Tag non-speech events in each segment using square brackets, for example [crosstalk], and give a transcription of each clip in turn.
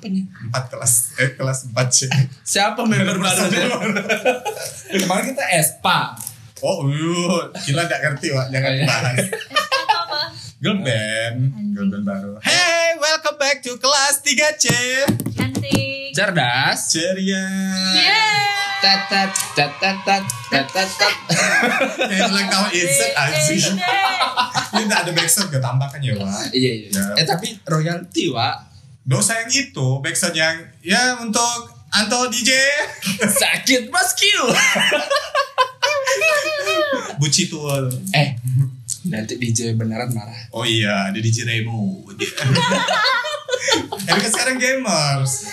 Apanya? Empat kelas, eh kelas empat C. Siapa member baru? Kemarin kita Espa. Oh, uh, gila gak ngerti, Wak. Jangan Oh, iya. dibahas. apa? Girl band, girl band baru. Hey, welcome back to kelas 3C. Cantik. Cerdas. Ceria. Yeah. Tat tat tat tat tat tat tat tat. Kayak ulang tahun insert anjing. Ini gak ada backsound gak tambahkan ya, Wak. Iya iya. Ya. Eh tapi royalty wa Dosa yang itu, backsound yang ya untuk Anto DJ, [laughs] sakit mas Q. [laughs] Buci Tuol. Eh nanti DJ beneran marah. Oh iya, ada DJ Remo. [laughs] Ini kan sekarang gamers.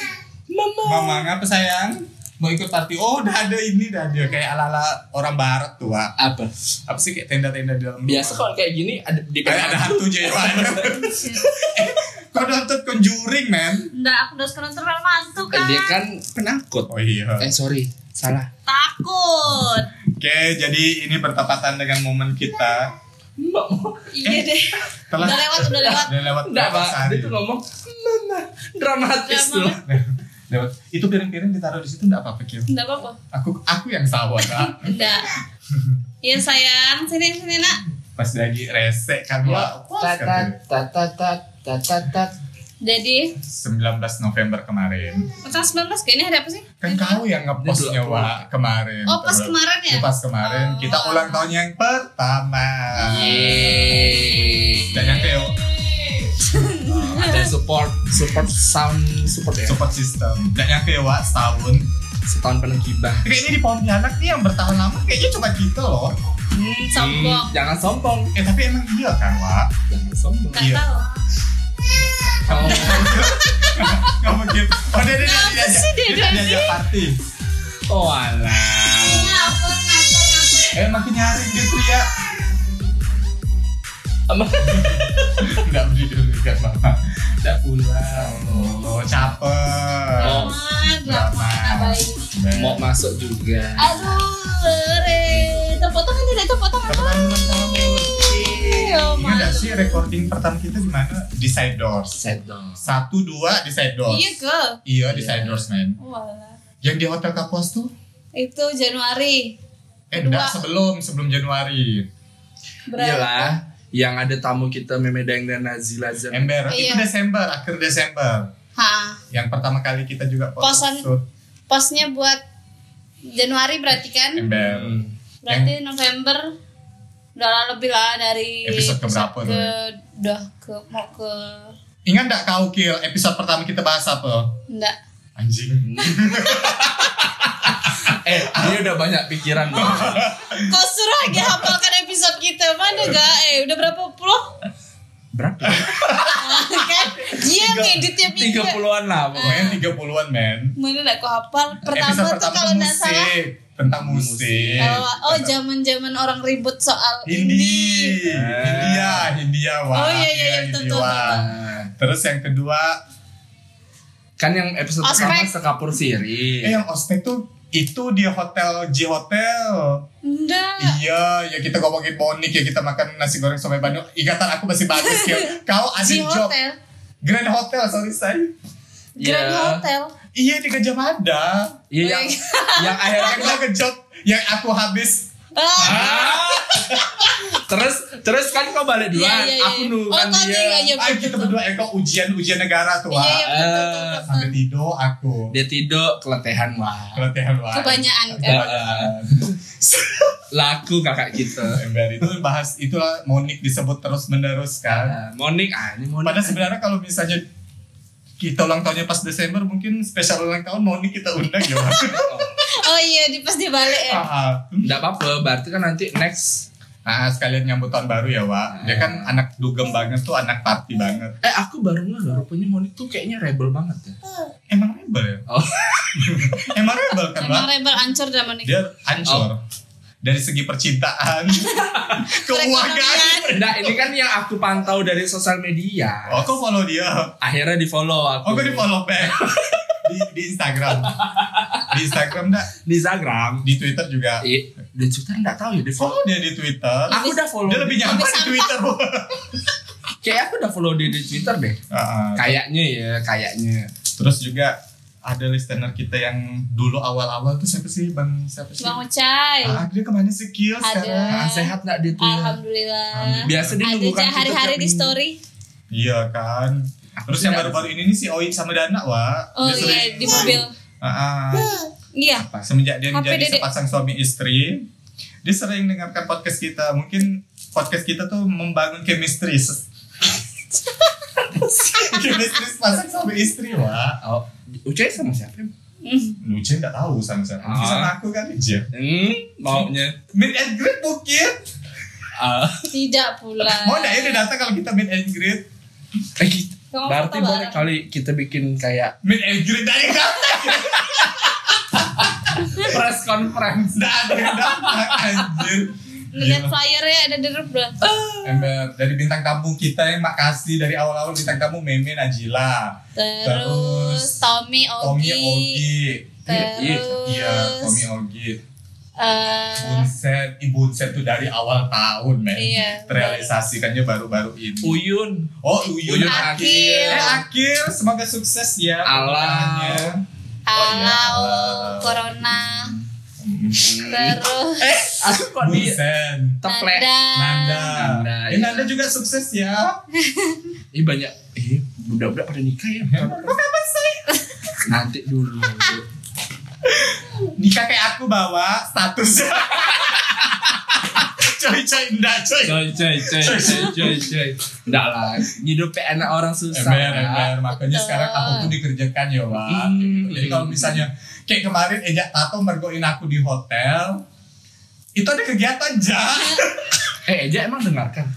Mama. Mama ngapa sayang? Mau ikut party? Oh udah ada ini udah ada kayak ala-ala orang barat tuh, Wak. Apa? Apa sih kayak tenda-tenda di dalam Biasa kalau kayak gini ada di Kayak ada hantu Jewa. Kau nonton Conjuring, man? Nggak, aku udah sekarang terlalu mantu kan. Dia kan penakut. Oh iya. Eh sorry, salah. Takut. Oke, jadi ini bertepatan dengan momen kita. Mbak mau. Iya deh. Telah Udah lewat, udah lewat. udah lewat Enggak pak, dia tuh ngomong Mama, dramatis Drama. tuh. lewat. Itu piring-piring ditaruh di situ enggak apa-apa, Kil. Nggak apa-apa. Aku aku yang salah, Kak. Udah. Iya sayang, sini sini nak. Pas lagi resek kan, Wak. Puas tat tat tat tat. Jadi, 19 November kemarin. tanggal 19 kayaknya hari apa sih? Kan kau yang ngepostnya. Wak, kemarin. Oh, pas kemarin ya? Pas kemarin. Oh. Kita ulang tahun yang pertama. Yeay. Dan yang kayak Ada support support sound support ya. support system. Dan yang kayak setahun. Setahun penuh gibah. Kayaknya di Pontianak nih yang bertahan lama kayaknya cuma kita loh. Hmm, sombong. Hmm, jangan sombong. Eh tapi emang iya kan, Wak? Jangan sombong. Nggak Iya. tahu. Kamu [laughs] Gak mungkin. Oh, dia dia Kenapa dia sih dia dia party. Oh alah. Eh makin nyaring dia tuh ya. Enggak [laughs] beri dulu kan, Mama. Tidak pulang. Oh, capek. Oh. Drama, nggak. Mau masuk juga. Aduh, re. Tepuk tangan tidak tepuk tangan. Tepuk tangan ulang tahun. Oh, Ingat gak malu. sih recording pertama kita di mana? Di side doors. Set dong. Satu dua di side doors. Iya ke? Iya di Iya. side doors man. Walah. Yang di hotel Kapos tuh? Itu Januari. Eh enggak sebelum sebelum Januari. Berapa? Iyalah. Yang ada tamu kita Memedang dan Nazila Zan. Ember itu Iya. Desember akhir Desember. Ha, Yang pertama kali kita juga Posan. shoot posnya buat Januari berarti kan? Ember. Hmm. Berarti November udah lebih lah dari Episode keberapa ke tuh? udah ke mau ke Ingat enggak kau Kil episode pertama kita bahas apa? enggak Anjing. [laughs] Eh, dia udah banyak pikiran. Bang. kau suruh lagi hafalkan episode kita mana gak eh udah berapa puluh Berapa? [laughs] kan dia ngedit tiap Tiga puluhan lah pokoknya. Pokoknya 30-an men. mana nak kau hafal pertama episode tuh pertama kalau nggak salah. Tentang musik. Oh, oh zaman zaman orang ribut soal Hindi. indie. Hindia, Hindia wah. Oh, iya, iya, iya, betul, Terus yang kedua, kan yang episode Ospek. pertama sekapur siri. eh yang ospek tuh itu di hotel J Hotel. Enggak. Iya, ya kita ngomongin Monik ya kita makan nasi goreng sampai Bandung. Ingatan aku masih bagus ya. [laughs] Kau ada job hotel. Grand Hotel, sorry say. Grand Iya. Hotel. Iya di Gajah Mada. Iya yang [laughs] yang akhirnya Yang kau job yang aku habis. Ah. Ah. [laughs] terus terus kan kau balik duluan, Iya, iya, iya. aku nunggukan Oh, dia. iya, iya. Ah, kita berdua eh kau ujian ujian negara tuh. Iya, iya, betul, betul, Eh, betul, tidur aku. Dia tidur keletihan wah. Keletihan wah. Kebanyakan kan. Kebanyakan. [laughs] Laku kakak kita. Ember itu bahas itulah Monik disebut terus menerus kan. Monik ah ini Monik. Padahal sebenarnya kalau misalnya kita ulang tahunnya pas Desember mungkin spesial ulang tahun Monik kita undang ya. [laughs] Oh iya, di pas dia balik ya. Ah, Enggak apa-apa, berarti kan nanti next. Nah sekalian nyambut tahun baru ya Wak. Dia kan anak dugem banget tuh anak party banget. Eh aku baru nggak rupanya Monik tuh kayaknya rebel banget ya. Emang rebel ya? Oh. [laughs] Emang rebel kan Emang Wak? rebel ancur zaman itu. Dia hancur. Dari segi percintaan, [laughs] keuangan. Nah ini kan yang aku pantau dari sosial media. Oh kok follow dia? Akhirnya di follow aku. Oh di follow back. di, di Instagram. Di Instagram enggak? Di Instagram. Di Twitter juga. Eh, di Twitter nggak tahu ya di follow. Dia di Twitter. Aku udah follow. Dia lebih nyaman Lebih di. Twitter. [laughs] Kayak aku udah follow dia di Twitter deh. Ah. Kayaknya ya, kayaknya. Terus juga ada listener kita yang dulu awal-awal tuh siapa sih Bang siapa sih? Bang Ucai. Ah, dia ke mana sih Kill Ada. sekarang? Ah, sehat nggak dia tuh ya? Alhamdulillah. Biasa dia Ada nunggu kan aja hari-hari di story. Iya kan. Terus yang baru-baru ini nih si Oit sama Dana wah. Oh Dia iya di mobil. Ah, ah. Iya. Semenjak dia menjadi sepasang suami istri, dia sering dengarkan podcast kita. Mungkin podcast kita tuh membangun chemistry. [laughs] chemistry sepasang suami istri, wah. Oh, Ucai sama siapa? Lucu nggak tahu sama siapa. Ah. sama aku kan aja. Hmm, maunya. Meet and greet mungkin. Ah, Tidak pula. Mau nggak ya dia datang kalau kita meet and greet? eh, kita- Kamu berarti boleh kali kita bikin kayak Meet and greet dari kapan? [laughs] press conference. Nggak ada yang datang, anjir. Lihat Gila. flyernya ada di roof dah. Ember dari bintang tamu kita yang makasih dari awal-awal bintang tamu Meme Najila, Terus Terus, Tommy Tommy Ogi. Ogi, Terus iya Tommy Ogi, eh, Bunset, Ibu Bunset tuh dari awal tahun men, Iya, terrealisasikannya baru-baru ini. Uyun. Oh Uyun Uyun Akil, Akil. eh Akil, semoga sukses ya. Alau. pernikahannya. Oh iya, Alau. Corona. Hmm. Terus Eh, aku kok di teplek. Nanda. Nanda, Nanda, eh iya. Nanda juga sukses ya. [laughs] Ih banyak. Eh, budak-budak pada nikah ya. Kenapa sih? Nanti dulu. Nikah kayak aku bawa status. [laughs] coy coy enggak coy. Coy, coy, coy, coy, coy, coy. Enggak lah, hidupnya enak orang susah. Ember, ember. Makanya Betul. sekarang aku tuh dikerjakan ya, Wak. Hmm. Jadi kalau misalnya kayak kemarin Ejak Tato mergoin aku di hotel, itu ada kegiatan ja. [laughs] Eh, Eja emang dengarkan. [laughs]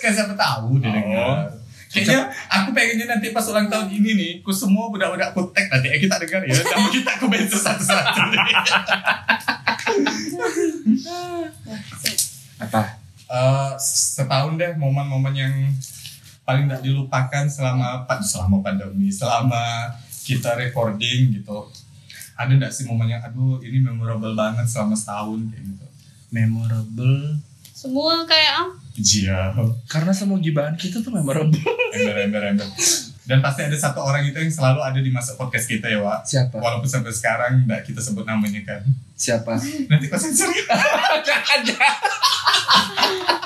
kan siapa tahu dia Oh. dengar. Kayaknya aku pengennya nanti pas ulang tahun ini nih, ku semua budak-budak ku tag nanti eh, kita dengar ya, nama kita ku bensin satu-satu nih. [laughs] Apa? Eh, setahun deh momen-momen yang paling tidak dilupakan selama selama pandemi, selama kita recording gitu. Ada nggak sih momen yang aduh ini memorable banget selama setahun kayak gitu? Memorable. semua kayak ah, Iya, Karena semua gibahan kita tuh memorable. ember ember ember. Dan pasti ada satu orang itu yang selalu ada di masa podcast kita ya, Wak. Siapa? Walaupun sampai sekarang nggak kita sebut namanya kan. Siapa? Nanti kau sensor ya. Jangan, jangan.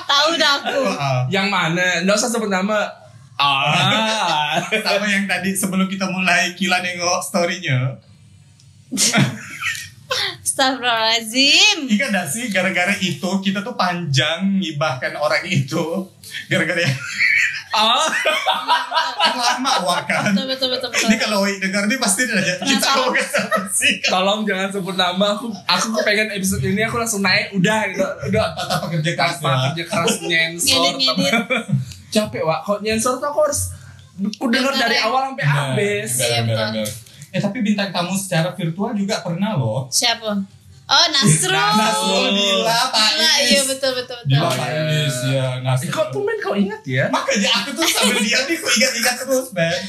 tahu dah aku. Yang mana? Nggak usah sebut nama. Ah. Sama yang tadi sebelum kita mulai kila nengok storynya. Astagfirullahaladzim. Ingat gak sih gara-gara itu kita tuh panjang ngibahkan orang itu gara-gara yang Ah. lama wak kan. Betul betul betul betul. Ini kalau Wai dengar nih pasti dia nanya kita ngomongin siapa sih? Tolong jangan sebut nama. Aku aku kepengen episode ini aku langsung naik. Udah, udah, udah. Tanpa kerja keras Tanpa ya. kerja keras nyensor. Ngedit ngedit. Capek, Wak. Kalau nyensor tuh aku harus ku denger Dengerin. dari awal sampai Benar, habis. Iya, benar, betul. Eh tapi bintang tamu secara virtual juga pernah loh. Siapa? Oh [laughs] Nasrul. Nasrul Dila Pak Gila, Is. iya betul betul betul. Dila Pak Is ya Eh, Nasrul. kok tumben kau ingat ya? Makanya aku tuh sambil diam nih kok ingat-ingat terus, Ben.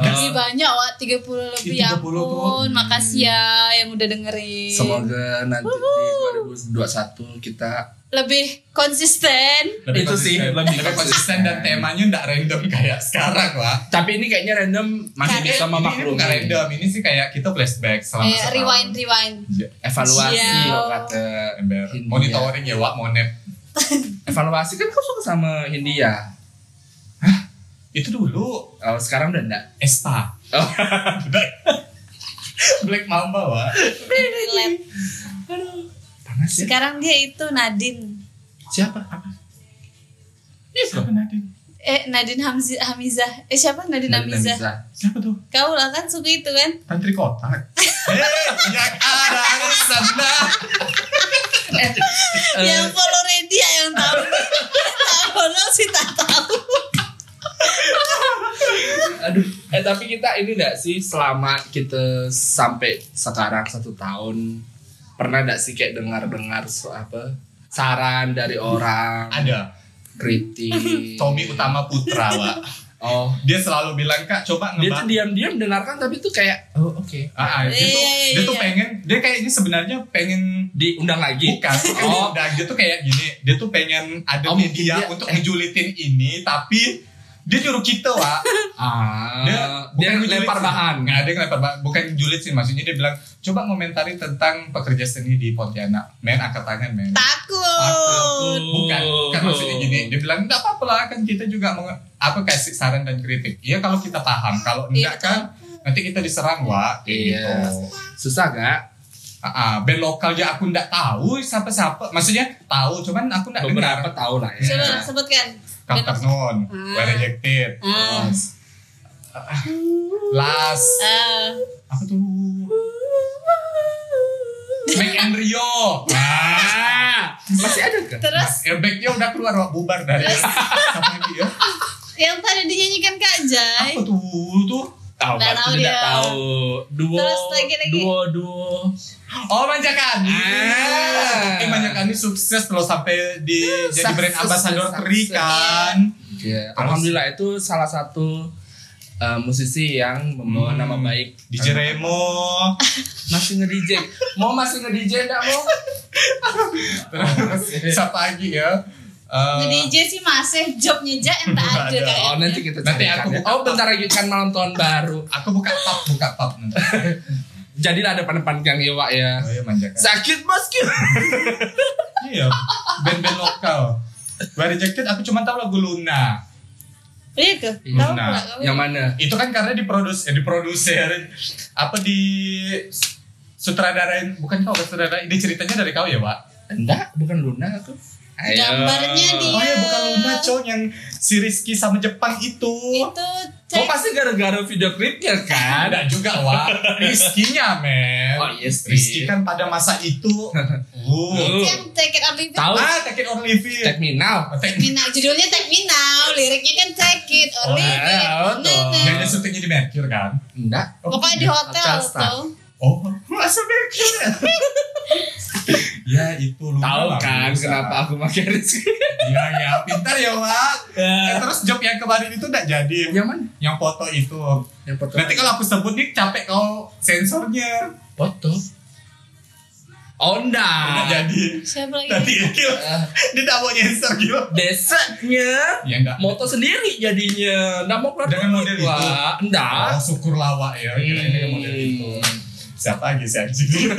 Masih banyak wak 30 lebih Ih, ya 30 tuh. ampun. Makasih ya yang udah dengerin. Semoga nanti di 2021 kita lebih konsisten. Lebih Itu sih, konsisten. lebih lebih konsisten dan temanya nggak random kayak sekarang, Wak. tapi ini kayaknya random masih Karena bisa Ini memaklumi bukan random, ini sih kayak kita flashback selama Eh, setahun. rewind rewind. evaluasi Siap. loh kata Ember. Monitoring ya, Wak, monep. [laughs] evaluasi kan kau suka sama Hindia Itu dulu oh, sekarang udah enggak Esta. oh. [laughs] Black. Mamba, Wak. Relate. Panas ya Sekarang dia itu Nadine. siapa apa Siapa Nadine? Eh Nadine Hamzi, Hamizah. Eh siapa Nadine, Nadine Hamizah? Hamizah. Siapa tuh? Kau lah kan suka itu kan? Tantri kotak. Hei, [laughs] yang ada di sana. Eh, yang follow ready ya yang tahu. Tak follow sih tak tahu. aduh eh tapi kita ini enggak sih selama kita sampai sekarang satu tahun pernah enggak sih kayak dengar-dengar so apa saran dari orang Ada. kritik [laughs] Tommy Utama Putra, Wak. oh Dia selalu bilang, Kak, coba dia ngebahas. tuh diam-diam dengarkan tapi tuh kayak oh oke Ah, ah, dia tuh, Iya, iya, dia tuh iya. pengen, dia kayaknya sebenarnya pengen diundang lagi bukan, bukan Oh. diundang. dia tuh kayak gini, dia tuh pengen ada Oh, media dia- untuk eh. ngejulitin ini, tapi Dia nyuruh kita, Wak. [laughs] Ah, Dia dia, bukan lempar sih. bahan. Nggak ada yang lempar bahan. Bukan julid sih, maksudnya dia bilang, coba komentari tentang pekerja seni di Pontianak. Men, angkat tangan, men. Takut. Bukan, bukan maksudnya gini. Dia bilang, enggak apa-apa lah, kan kita juga mau apa kasih saran dan kritik. Iya kalau kita paham, kalau Iya, enggak kan nanti kita diserang, Wak. Kayak Iya. gitu. Susah gak? Ah, ah, band lokal aja aku enggak tahu siapa-siapa. Maksudnya tahu, cuman aku enggak dengar. Beberapa tahu lah ya. Coba sebutkan. Afternoon, Ah. Well Rejected, Ah. terus, ah, Last, apa tuh? Mac and Rio. Masih ada kan? Terus Airbagnya udah keluar bubar dari ya? [laughs] yang tadi dinyanyikan Kak Jai. Apa tuh tuh? Tahu, Nggak tahu tidak dia. tahu. Duo, Terus lagi-lagi. duo, duo. Oh Manjakani. Ah. Eh Manjakani sukses loh sampai di jadi brand ambassador. Tri kan. Iya, alhamdulillah itu salah satu uh, musisi yang membawa Hmm. nama baik Di Jeremo. [laughs] masih nge-DJ. Mau masih nge-DJ enggak mau? [laughs] Terus siapa lagi ya? Eh, Nge-DJ sih masih jobnya aja yang tak [laughs] ada Ada. kayak. Oh, nanti kita Nanti carikan aku ya. buka Oh, bentar lagi kan malam tahun baru. aku buka pub, buka pub nanti. [laughs] Jadilah depan-depan Kang Iwa ya. Oh iya Manjakani. Sakit bosku. [laughs] Iya, band-band lokal. Well Rejected aku cuma tahu lagu Luna. Iya ke? Kamu. Yang mana? Itu kan karena diprodus, eh, diproduser apa di sutradarain bukan kau sutradarain ini ceritanya dari kau ya pak Enggak, bukan Luna aku. Ayo. Gambarnya dia. oh ya bukan Luna cow yang si Rizky sama Jepang itu Itu Oh cek pasti gara-gara video klipnya kan? ada juga Wak Rizky-nya men Oh iya sih. Rizky kan pada masa itu [laughs] uh. Yang take it or leave it. Tahu? ah take it or leave it Take me now. Oh, take Take me now. Judulnya Take Me Now, liriknya kan Take It or Oh, Leave It. iya, Nah, betul. nah. yang syutingnya di Mercure kan Enggak. Pokoknya di hotel tuh. Oh masa Mercure ya ya itu Luna Tahu kan ah. kenapa aku pakai Rizky? Iya ya, pintar ya Wak. Eh, terus job yang kemarin itu enggak jadi. Yang mana? Yang foto itu. Yang foto. Nanti kalau aku sebut nih capek kau sensornya. foto. Oh Enggak enggak. jadi. Siapa lagi? Tadi Gil, Eh, dia enggak mau nyensor Gil. Desanya Ya enggak. moto sendiri jadinya. Enggak mau keluar Dengan model itu? Wak. Enggak. Oh, syukur lawak ya. Kira dengan model itu. Siapa lagi sih anjing? [laughs]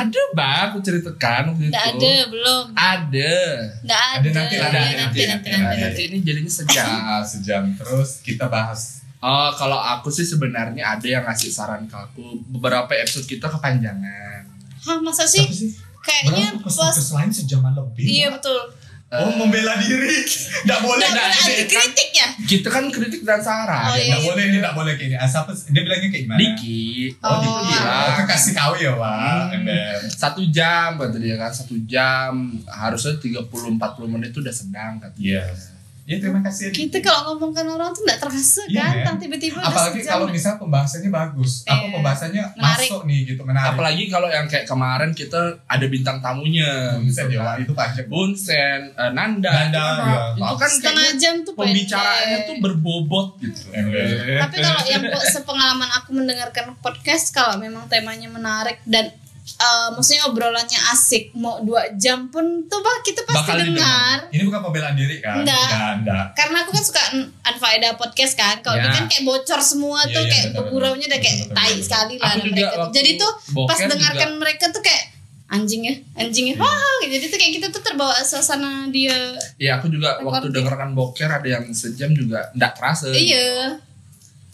Ada bang, aku ceritakan waktu Nggak itu. ada, belum. Ada. Nggak ada. Ada nanti, ada nanti, nanti, nanti, nanti, nanti. Nanti ini jadinya sejam. Ah, sejam terus kita bahas. Oh, kalau aku sih sebenarnya ada yang ngasih saran ke aku. Beberapa episode kita kepanjangan. Hah, masa sih? Sih? Kayaknya pas lain sejaman lebih? Iya Wak? Oh, membela diri. [laughs] Enggak boleh. Nggak boleh ada kritik ya? Kita kan kritik dan saran. Oh, iya. Nggak boleh, dia nggak boleh kayak ini. Ah, siapa? Dia bilangnya kayak gimana? Diki. Oh, Oh. Diki bilang. Oh, kasih tahu ya, Wak. Hmm. Satu jam kata dia kan satu jam harusnya 30-40 menit itu udah sedang kata Iya. Ya, terima kasih. ya. Kita kalau ngomongkan orang tuh nggak terasa Iya, kan? Tang tiba-tiba udah Apalagi kalau misal pembahasannya bagus, apa Iya. pembahasannya Menarik. masuk nih gitu menarik. Apalagi kalau yang kayak kemarin kita ada bintang tamunya. Bunsen gitu ya, Wak, kan. itu panjang. Bunsen, eh, Nanda, Nanda, itu kan, iya. itu kan setengah jam tuh pembicaraannya pendek. tuh berbobot gitu. Ember. Tapi kalau yang sepengalaman aku mendengarkan podcast kalau memang temanya menarik dan eh, maksudnya obrolannya asik mau dua jam pun tuh bah kita pasti Bakal didengar. dengar. Ini bukan pembelaan diri kan? Enggak. Enggak, enggak. Karena aku kan suka Unfaedah podcast kan. Kalau Ya. kan kayak bocor semua Iya, tuh iya, kayak berguraunya udah kayak betul, tai betul. sekali lah mereka tuh. Jadi tuh pas dengarkan juga. mereka tuh kayak anjing ya, anjing Iya. ya. Wah, gitu. Jadi tuh kayak kita tuh terbawa suasana dia. Ya aku juga waktu dengarkan boker ada yang sejam juga enggak kerasa. Iya.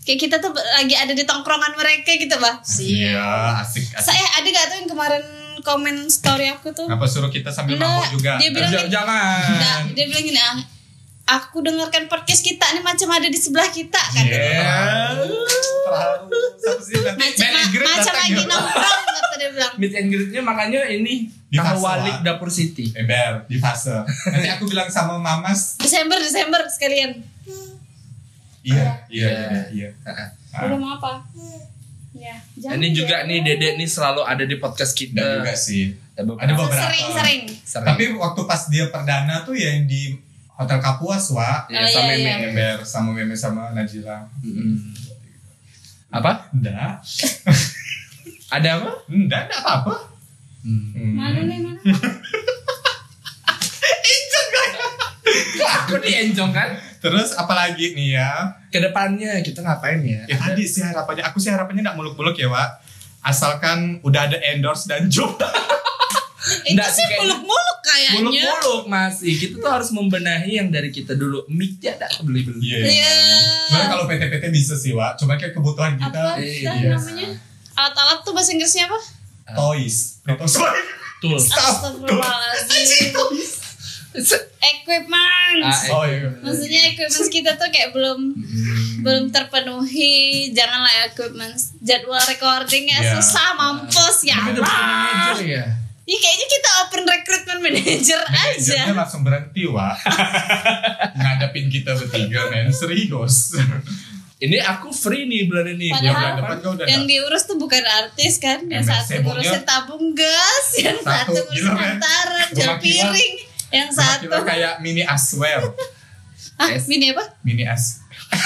Kayak kita tuh lagi ada di tongkrongan mereka gitu, Bah. Iya, asik, asik. Saya ada gak tuh yang kemarin komen story aku tuh? Ngapa suruh kita sambil Enggak, mabuk juga? dia bilang- Jangan. jangan. Enggak, dia bilang gini, ah, aku dengarkan podcast kita nih macam ada di sebelah kita kan. Iya. Terlalu. Macam, macam lagi nongkrong kata dia bilang. Meet and greet-nya makanya ini Di Tahu Walik. Dapur City. Ember di fase. Nanti aku bilang sama Mamas. Desember Desember sekalian. Iya, iya, Iya. iya, iya. Heeh. Ah, Udah mau apa? Ya. jangan Ini ya. juga nih Dedek nih selalu ada di podcast kita. Enggak juga sih. Ada beberapa. Ada beberapa. Sering-sering. Sering. Tapi waktu pas dia perdana tuh yang di Hotel Kapuas, Wak. ya, Oh, sama iya, Meme. iya. Ember sama Meme sama Najila. Mm-mm. Apa? Enggak. [laughs] Ada apa? Enggak, enggak apa-apa. Hmm. Mana nih mana? [laughs] Kok aku dienjong kan? Terus apalagi nih ya? Ke depannya kita ngapain ya? Ya tadi sih harapannya, aku sih harapannya nggak muluk-muluk ya, Wak. Asalkan udah ada endorse dan job. Itu Nggak sih, muluk-muluk kayaknya. Muluk-muluk masih. Kita tuh harus membenahi yang dari kita dulu. Mic-nya ada beli-beli. Iya. Iya. Sebenarnya kalau PT-PT bisa sih, Wak. Cuma kayak kebutuhan kita Apa Iya. dah Iya. namanya? Alat-alat tuh bahasa Inggrisnya apa? toys. Toys. Tuh. Astagfirullahaladzim. Equipment. Ah, Oh iya. Maksudnya equipment kita tuh kayak belum Hmm. belum terpenuhi. Janganlah equipment jadwal recordingnya Iya. susah mampus ya. Allah. manajer ya. Ya kayaknya kita open recruitment manager aja. Manajernya langsung berhenti, Wak. [laughs] Ngadepin kita bertiga, men. Serius. Ini aku free nih bulan ini. Padahal- Bulan depan kau udah Yang diurus tuh bukan artis kan, yang satu ngurusin tabung gas, yang Satu, satu ngurusin jam kita- piring, yang satu kita kayak mini aswear. [laughs] ah Es. ini apa? Mini as. [laughs]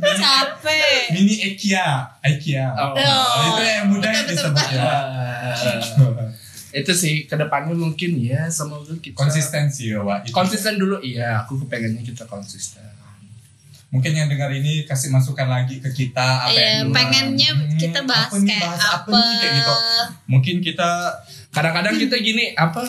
Capek. Mini IKEA. IKEA. Oh. Oh, itu yang mudah disebut ya. Itu sih ke depannya mungkin ya semoga kita Konsistensi ya, Wak. Itu. konsisten dulu iya aku kepengennya kita konsisten Mungkin yang dengar ini kasih masukan lagi ke kita apa Iya, yang pengennya Hmm, kita bahas apa nih, kayak bahas apa. nih, kayak gitu. Mungkin kita kadang-kadang kita gini apa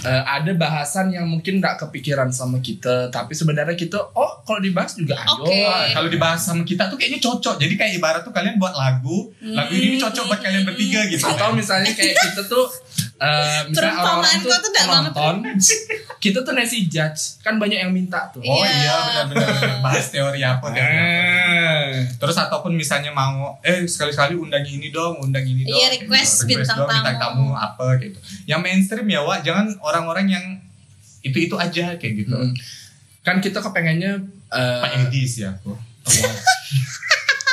eh, ada bahasan yang mungkin nggak kepikiran sama kita tapi sebenarnya kita oh kalau dibahas juga ayo Oke. Wah, kalau dibahas sama kita tuh kayaknya cocok. Jadi kayak ibarat tuh kalian buat lagu, lagu ini cocok buat kalian bertiga gitu. atau misalnya kayak kita tuh eh, misalnya orang-orang tuh tuh penonton kita tuh nasi judge kan banyak yang minta tuh Oh Iya. iya benar-benar bahas teori apa teori apa. Eh. Terus ataupun misalnya mau eh sekali-sekali undang ini dong, undang ini dong. Iya, kayak request gitu. bintang dong, tamu. tamu apa gitu. Yang mainstream ya, Wak, jangan orang-orang yang itu-itu aja kayak gitu. Mm. kan kita kepengennya eh, Pak Edi sih aku.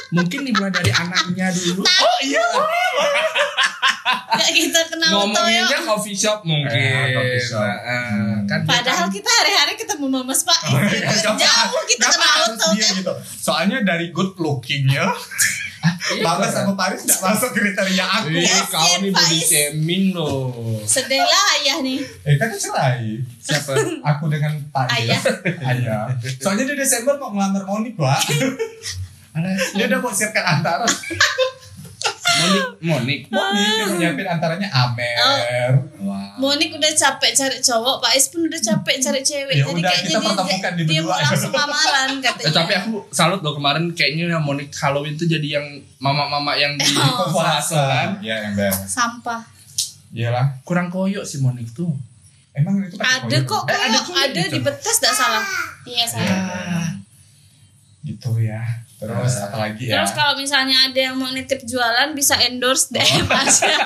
Mungkin dimulai dari anaknya dulu Oh iya. Gak kita kenal Toyo. ngomonginnya coffee shop mungkin Eh, coffee shop. Nah, Hmm. kan Padahal kan- kita hari-hari ketemu Mamas Pak. Kenapa- Jauh kita kenapa kenal Toyo. dia gitu. Soalnya dari good lookingnya, Iya, Bagas kan? sama Paris tidak masuk kriteria aku. Ih, Yes, kau nih body shaming loh Sedih lah ayah nih. Eh kan cerai. siapa Aku dengan Pak Ayah. Ayah. [laughs] Soalnya dia Desember mau ngelamar Monik, Wak. [laughs] Dia udah mau siapkan antara. Monik Monik Monik dia mau nyiapin antaranya Amer. Wah. Monik udah capek cari cowok, Pak Is pun udah capek cari cewek. Ya Jadi udah, kayaknya kita dia, pertemukan di dia berdua. mau langsung lamaran katanya. Eh, tapi aku salut loh kemarin kayaknya yang Monik Halloween tuh jadi yang mama-mama yang di [laughs] Oh. puasa kan Iya, yang beres. sampah. Iyalah. kurang koyok si Monik tuh Emang itu pakai Ada kok, Eh, ada ada, kok ada gitu. di betes tidak salah. Iya salah. Ah. Gitu ya. Terus apa lagi ya? Terus kalau misalnya ada yang mau nitip jualan bisa endorse DM aja.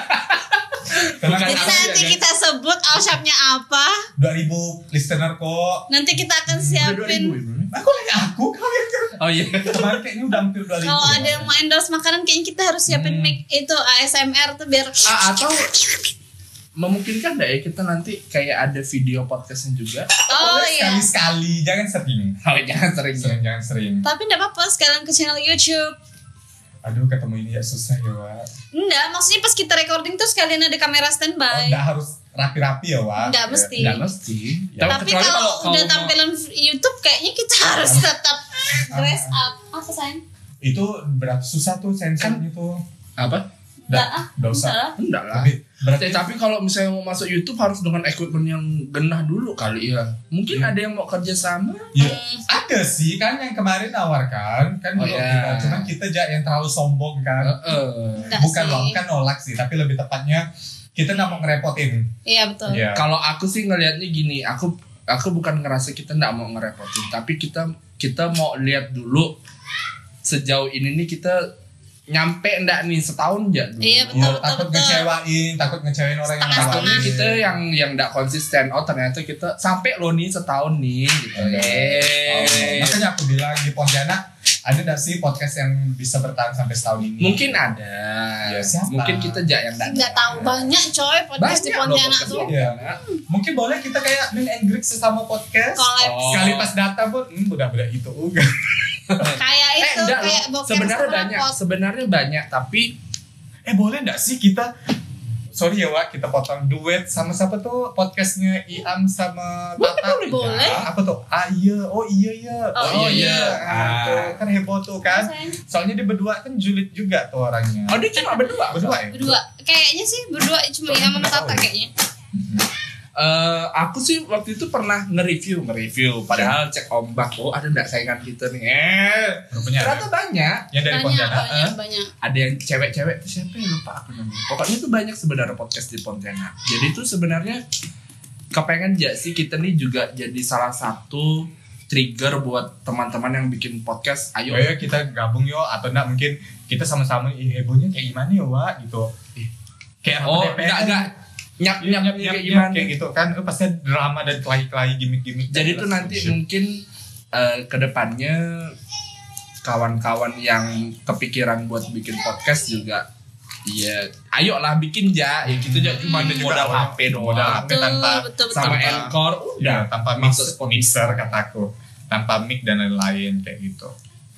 Tenang, Bukan Jadi nanti ya, kita sebut all shopnya apa. 2000 listener kok. Nanti kita akan Udah 2000 siapin. Aku lagi aku kalian kan. oh iya Kemarin kayaknya udah hampir 2000. Kalau ada yang mau endorse makanan kayaknya kita harus siapin Hmm. mic itu ASMR tuh biar Ah, atau memungkinkan nggak ya kita nanti kayak ada video podcastnya juga Oh Boleh iya. Sekali-sekali, jangan sering. oh jangan sering Sering jangan sering. Tapi enggak apa-apa sekalian ke channel YouTube. Aduh, ketemu ini ya susah ya, Wak. Enggak, maksudnya pas kita recording tuh sekalian ada kamera Oh, standby. enggak harus rapi-rapi ya, Wak. Enggak mesti. nggak mesti Ya. Tapi kecuali kalau kau udah mau- tampilan YouTube kayaknya kita [laughs] harus tetap dress up. Apa sayang? Itu berat susah tuh sensornya tuh. apa Enggak ah. Enggak usah. enggak lah. Tapi berarti tapi kalau misalnya mau masuk YouTube harus dengan equipment yang genah dulu kali ya. Mungkin Iya. ada yang mau kerja sama. ya, Hmm. ada sih kan yang kemarin nawarkan kan Oh, iya. kita- cuman kita aja yang terlalu sombong kan. Heeh. Enggak bukan loh, bukan nolak sih, tapi lebih tepatnya kita nggak mau ngerepotin. Iya betul. Iya. Kalau aku sih ngelihatnya gini, aku aku bukan ngerasa kita nggak mau ngerepotin, tapi kita kita mau lihat dulu sejauh ini nih kita nyampe enggak nih setahun aja dulu. Iya, betul. Ya, takut ngecewain, takut ngecewain orang yang Setengah-setengah. Takutnya nawarin. kita yang yang enggak konsisten. Oh ternyata kita sampai lo nih setahun nih gitu. Oh, Eh. makanya aku bilang di Pontianak ada nggak sih podcast yang bisa bertahan sampai setahun ini? Mungkin ada. Ya, siapa? Mungkin kita aja yang enggak. Enggak tahu banyak coy podcast di Banyak loh Pontianak tuh. Pontianak. Mungkin boleh kita kayak main and greet sesama podcast. Collab Oh. Sekali pas data pun, hmm, udah-udah itu enggak. [laughs] kayak Eh, itu enggak kayak Sebenarnya banyak, pot. sebenarnya banyak, tapi Eh boleh nggak sih kita sorry ya Wak kita potong duet sama siapa tuh? Podcastnya Iam sama Tata. Boleh. Boleh. apa tuh? Ah iya. Oh iya iya. Oh, iya. Ah, tuh, kan heboh tuh kan? Soalnya dia berdua kan julid juga tuh orangnya. Oh dia cuma berdua. berdua ya? Berdua. Kayaknya sih berdua cuma yang sama Tata kayaknya. Eh, aku sih waktu itu pernah nge-review, nge-review. Padahal cek ombak, oh ada nggak saingan kita nih? Eh, rupanya ada. ternyata banyak. yang dari Banyak, Pontianak banyak, eh? banyak. Ada yang cewek-cewek tuh siapa ya lupa aku namanya. Pokoknya tuh banyak sebenarnya podcast di Pontianak. Jadi tuh sebenarnya kepengen aja sih kita nih juga jadi salah satu trigger buat teman-teman yang bikin podcast. Ayo, Ayo kita gabung yo atau enggak mungkin kita sama-sama hebohnya kayak gimana ya Wak gitu kayak oh enggak enggak nyap Iya, nyap nyap, nyap, kayak nyap, kayak gitu kan Eh, pasti drama dan kelahi-kelahi gimmick-gimmick Jadi tuh nanti mungkin eh, ke depannya kawan-kawan yang kepikiran buat bikin podcast juga Iya, ayolah bikin ja. Ya gitu aja cuma Hmm. modal HP doang. modal HP Betul, tanpa betul, betul. sama tanpa- Anchor ya udah tanpa masuk mixer, mixer kataku tanpa mic dan lain-lain kayak gitu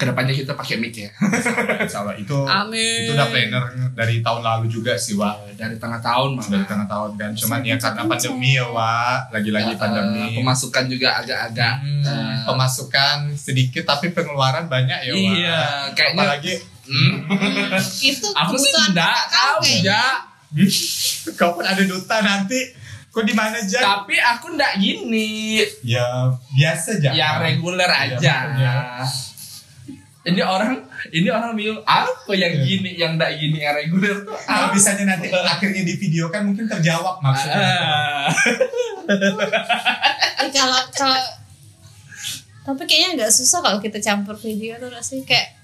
Ke depannya kita pakai mic ya. [laughs] Insya Allah itu Amin. itu udah planner dari tahun lalu juga sih Wak Dari tengah tahun malah. dari tengah tahun dan cuman ya karena pandemi ya Wak lagi-lagi Eh, pandemi pemasukan juga agak-agak Hmm, eh, pemasukan sedikit tapi pengeluaran banyak ya Wak Iya, kayaknya apalagi hmm, Itu aku sih kakak tahu ya. [laughs] kau pun ada duta nanti kok di mana aja Tapi aku enggak gini. ya biasa aja yang reguler Iya, aja. makanya. Ini orang, ini orang bingung apa yang Iya. gini, yang enggak gini yang reguler tuh kalau apa? misalnya nanti akhirnya di video kan mungkin terjawab maksudnya Ah. Eh, kalau kalau tapi kayaknya nggak susah kalau kita campur video tuh sih kayak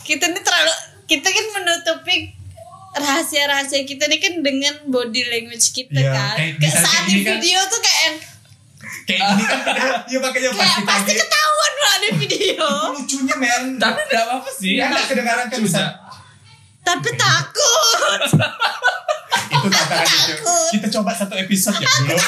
kita ini terlalu kita kan menutupi rahasia-rahasia kita ini kan dengan body language kita Iya, kan kayak saat ini di kan- video tuh kayak yang kayak gini kan ya makanya pas kayak kita pasti edit, di video. Itu lucunya men. Tapi enggak apa-apa sih. Iya nggak kedengaran kan bisa. Tapi takut. [laughs] Itu tantangan itu kita coba satu episode ya dulu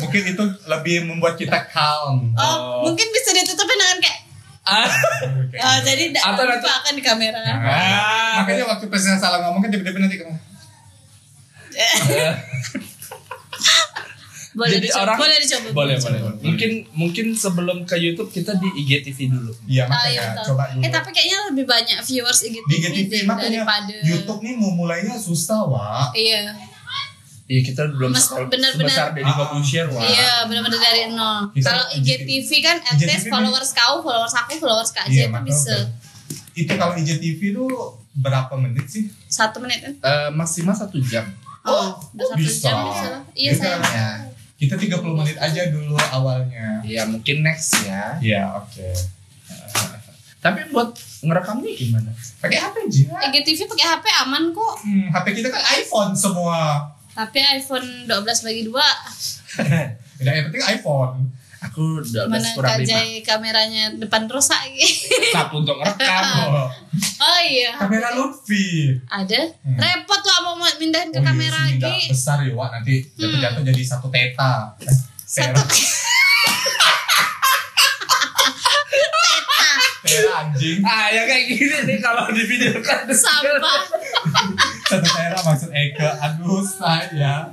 mungkin itu lebih membuat kita calm. Oh, Oh. mungkin bisa ditutupin dengan kayak Ah. [laughs] Oh, jadi tidak Atau nanti- akan di kamera. Nah, Ah. makanya waktu presiden salah ngomong kan tiba-tiba nanti kena [laughs] boleh Jadi dicoba orang- boleh dicoba Boleh, dicoba. boleh, boleh. Mungkin mungkin sebelum ke YouTube kita di IGTV dulu. iya Ah, iya, makanya betul. coba dulu Eh tapi kayaknya lebih banyak viewers IGTV, di GTV deh makanya daripada YouTube nih mau mulainya susah wah Iya, Iya kita belum Mas, benar-benar. sebesar Deddy Corbuzier wah. iya benar-benar dari nol. Kalau IGTV kan at IGTV least followers kau, followers aku, followers kak Iya, itu bisa itu kalau IGTV tuh berapa menit sih satu menit kan? Eh, maksimal satu jam. Oh, udah satu bisa. jam bisa lah. Iya saya. Kita 30 menit aja dulu awalnya ya mungkin next ya. Iya oke Tapi buat ngerekamnya gimana? pakai HP aja IGTV pakai HP aman kok. hmm, HP kita kan iPhone semua Tapi iPhone 12 bagi 2 udah [laughs] yang penting iPhone Aku udah Mana kurang lima. kameranya depan rusak Sapu untuk ngerekam. [laughs] oh, Oh iya. kamera Lutfi Ada. Hmm. Repot lah mau mindahin ke Oh iya, kamera lagi. besar ya Wak nanti jatuh-jatuh jadi satu teta Eh, Satu tera [laughs] anjing ah ya kayak gini nih kalau di video kan. sampah. satu tera maksud Eke aduh saya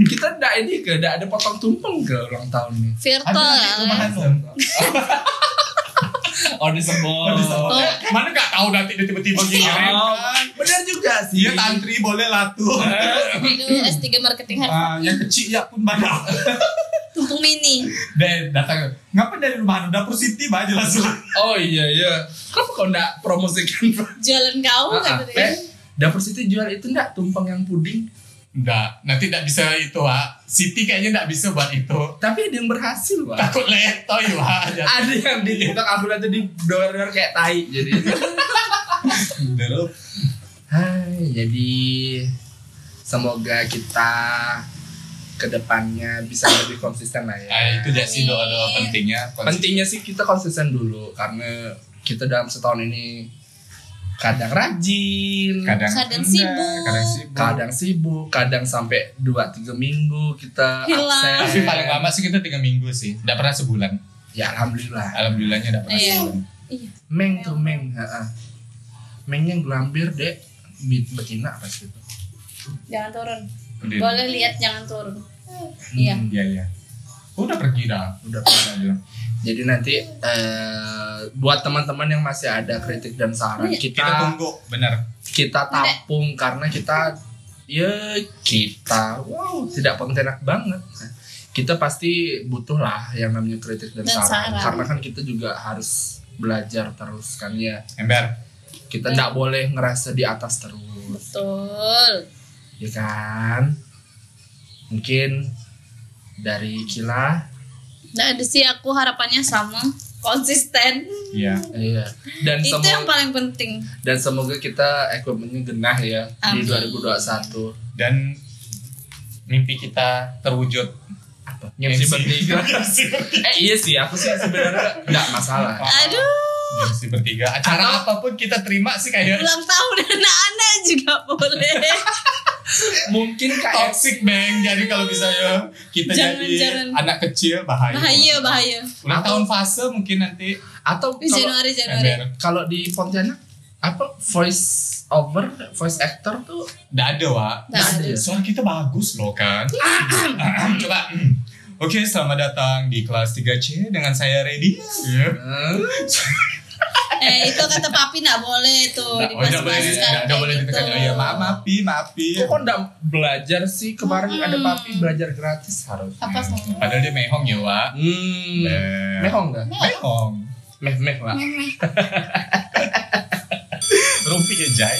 Kita enggak ini ke, enggak ada potong tumpeng ke ulang tahun nih. Virtual. ya. [laughs] Oh disebut. Oh, disebut. Oh. Eh, mana nggak tahu nanti dia tiba-tiba gini Oh, kan benar juga sih. Iya tantri boleh lah tuh Aduh, S3 marketing. Ah, yang kecil ya pun banyak [laughs] Tumpung mini. dan datang ngapa dari rumah dapur Siti bah jelas lah Oh iya iya. Kenapa kau enggak promosikan? Jualan kau Ah, ah. kata dia. Eh, dapur Siti jual itu enggak tumpeng yang puding, Enggak, nanti enggak bisa itu ha. Siti kayaknya enggak bisa buat itu. tapi ada yang berhasil, Wak. Takut letoy wah. [laughs] ada yang di TikTok aku lihat di donor kayak tai jadi. Hai, jadi semoga kita ke depannya bisa lebih konsisten lah ya. Nah, itu dia sih doa-doa pentingnya. Pentingnya sih kita konsisten dulu karena kita dalam setahun ini kadang rajin, kadang Kadang enggak, sibuk. kadang sibuk. kadang sibuk, kadang sampai 2-3 minggu kita Hilang. absen. Tapi paling lama sih kita tiga minggu sih. Enggak pernah sebulan. Ya alhamdulillah. Alhamdulillahnya enggak pernah Iya. sebulan. Iya. Meng tuh meng, heeh. Mengnya gelambir dek, bit betina apa sih itu? Jangan turun. Udah. Boleh lihat jangan turun. Iya. Iya iya. Udah pergi dah. Udah Udah dia. Jadi nanti eh, buat teman-teman yang masih ada kritik dan saran Iya. Kita kita tunggu, benar. kita tampung karena kita ya kita wow tidak pontianak banget. Kita pasti butuh lah yang namanya kritik dan, Dan saran. saran. karena kan kita juga harus belajar terus kan ya. Ember. Kita tidak boleh ngerasa di atas terus, Betul. ya kan? Mungkin dari Kila Nah, ada sih aku harapannya sama konsisten. Iya. Iya. Dan Itu semoga yang paling penting. dan semoga kita equipmentnya genah ya di Amin. 2021. Dan mimpi kita terwujud. Apa? MC bertiga. eh iya sih, aku sih sebenarnya nggak masalah. [laughs] Aduh, MC bertiga. Acara Atau- apa pun kita terima sih kayak ulang tahun [laughs] anak-anak juga boleh. [laughs] Mungkin kayak toxic bang. Jadi kalau misalnya kita Jangan, jadi jangan. anak kecil bahaya. Bahaya, bahaya. Ulang tahun fase mungkin nanti atau kalau Januari, Januari. kalau di Pontianak apa voice over, voice actor tuh Nggak ada, Wak. Nggak ada. Suara kita bagus loh kan. [clears throat] Coba. Oke, selamat datang di kelas 3C dengan saya Ready. Iya. Eh, itu kata papi nggak boleh tuh Nah, oh, nggak boleh, nggak boleh kayak ditekan. gitu. Oh iya, maaf, maafi, maafi. kok kok nggak belajar sih kemarin Hmm. ada papi belajar gratis harus. Apa sih? Padahal dia mehong ya, Wak. Hmm. Eh, Mehong nggak? Mehong. Meh meh lah. [laughs] Rumpi ya, Jai.